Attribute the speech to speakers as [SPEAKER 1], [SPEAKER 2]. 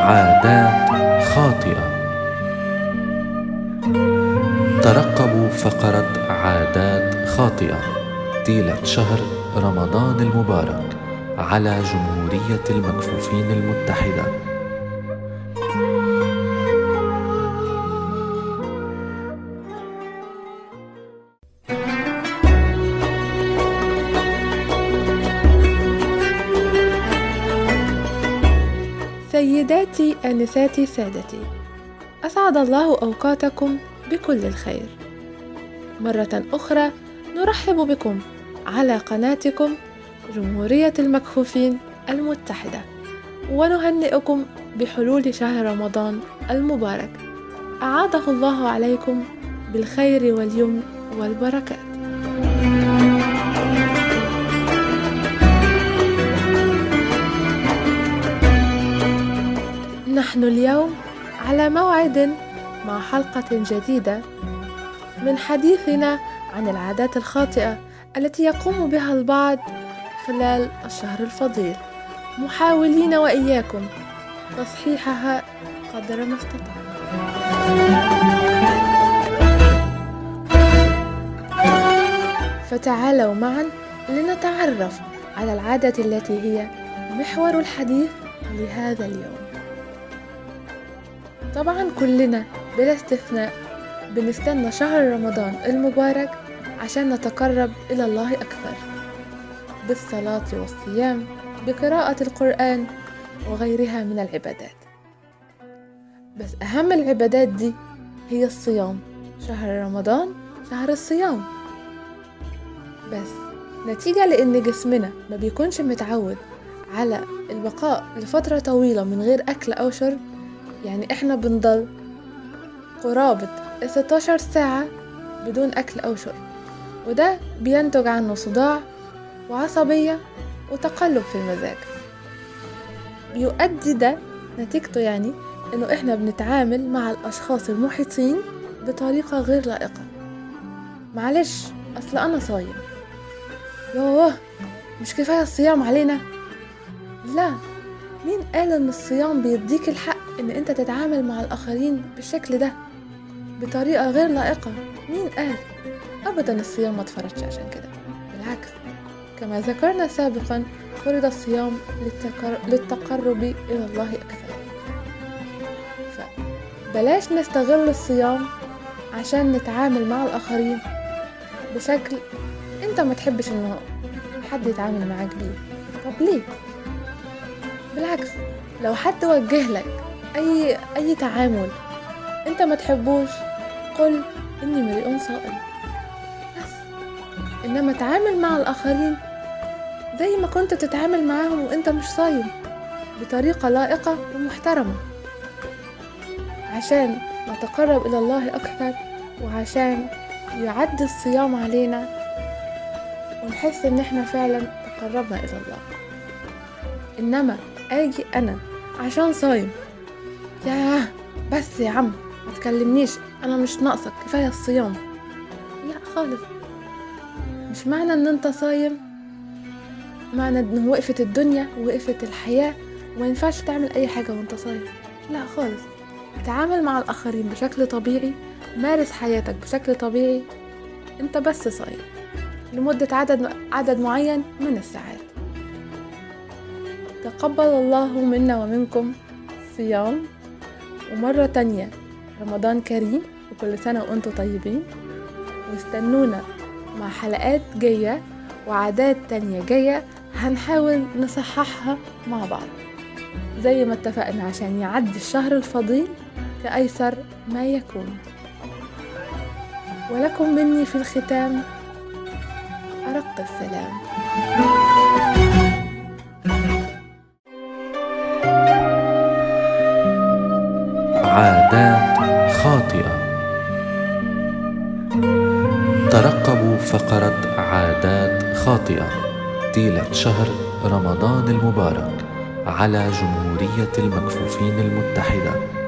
[SPEAKER 1] عادات خاطئة. ترقبوا فقرة عادات خاطئة. طيلة شهر رمضان المبارك على جمهورية المكفوفين المتحدة.
[SPEAKER 2] سيداتي أنساتي سادتي. أسعد الله أوقاتكم بكل الخير. مرة أخرى نرحب بكم على قناتكم جمهورية المكفوفين المتحدة ونهنئكم بحلول شهر رمضان المبارك. أعاده الله عليكم بالخير واليمن والبركات. نحن اليوم على موعد مع حلقة جديدة من حديثنا عن العادات الخاطئة التي يقوم بها البعض خلال الشهر الفضيل. محاولين وإياكم تصحيحها قدر ما استطعنا. فتعالوا معا لنتعرف على العادة التي هي محور الحديث لهذا اليوم. طبعا كلنا بلا استثناء بنستنى شهر رمضان المبارك عشان نتقرب إلى الله أكثر. بالصلاة والصيام بقراءة القرآن وغيرها من العبادات. بس أهم العبادات دي هي الصيام. شهر رمضان شهر الصيام. بس نتيجة لأن جسمنا ما بيكونش متعود على البقاء لفترة طويلة من غير أكل أو شرب يعني إحنا بنضل قرابة 16 ساعة بدون أكل أو شرب. وده بينتج عنه صداع وعصبية وتقلب في المزاج. بيؤدي ده نتيجته يعني إنه إحنا بنتعامل مع الأشخاص المحيطين بطريقة غير لائقة. معلش أصل أنا صايم. يوه مش كفاية الصيام علينا؟ لا. مين قال إن الصيام بيديك الحق إن أنت تتعامل مع الآخرين بالشكل ده؟ بطريقة غير لائقة. مين قال؟ أبدا الصيام ما اتفرضش عشان كده. بالعكس. كما ذكرنا سابقا فرض الصيام للتقر... للتقرب إلى الله أكثر. فبلاش نستغل الصيام عشان نتعامل مع الآخرين بشكل أنت ما تحبش إنه حد يتعامل معاك بيه. طب ليه؟ بالعكس لو حد وجه لك أي أي تعامل أنت ما تحبوش قل إني مريء صائم بس إنما تعامل مع الآخرين زي ما كنت تتعامل معاهم وإنت مش صايم بطريقة لائقة ومحترمة. عشان نتقرب إلى الله أكثر وعشان يعد الصيام علينا ونحس إن إحنا فعلا تقربنا إلى الله. إنما أجي أنا عشان صايم. ياه بس يا عم ما تكلمنيش أنا مش ناقصك كفاية الصيام. لا خالص. مش معنى إن أنت صايم. معنى إن وقفت الدنيا ووقفت الحياة وما ينفعش تعمل أي حاجة وأنت صايم. لا خالص. تعامل مع الآخرين بشكل طبيعي مارس حياتك بشكل طبيعي. أنت بس صايم لمدة عدد عدد معين من الساعات. تقبل الله منا ومنكم صيام. ومرة تانية رمضان كريم وكل سنة وأنتم طيبين. واستنونا مع حلقات جاية وعادات تانية جاية هنحاول نصححها مع بعض. زي ما اتفقنا عشان يعدي الشهر الفضيل كأيسر ما يكون. ولكم مني في الختام أرق السلام.
[SPEAKER 1] عادات خاطئة. ترقبوا فقرة عادات خاطئة. طيلة شهر رمضان المبارك على جمهورية المكفوفين المتحدة.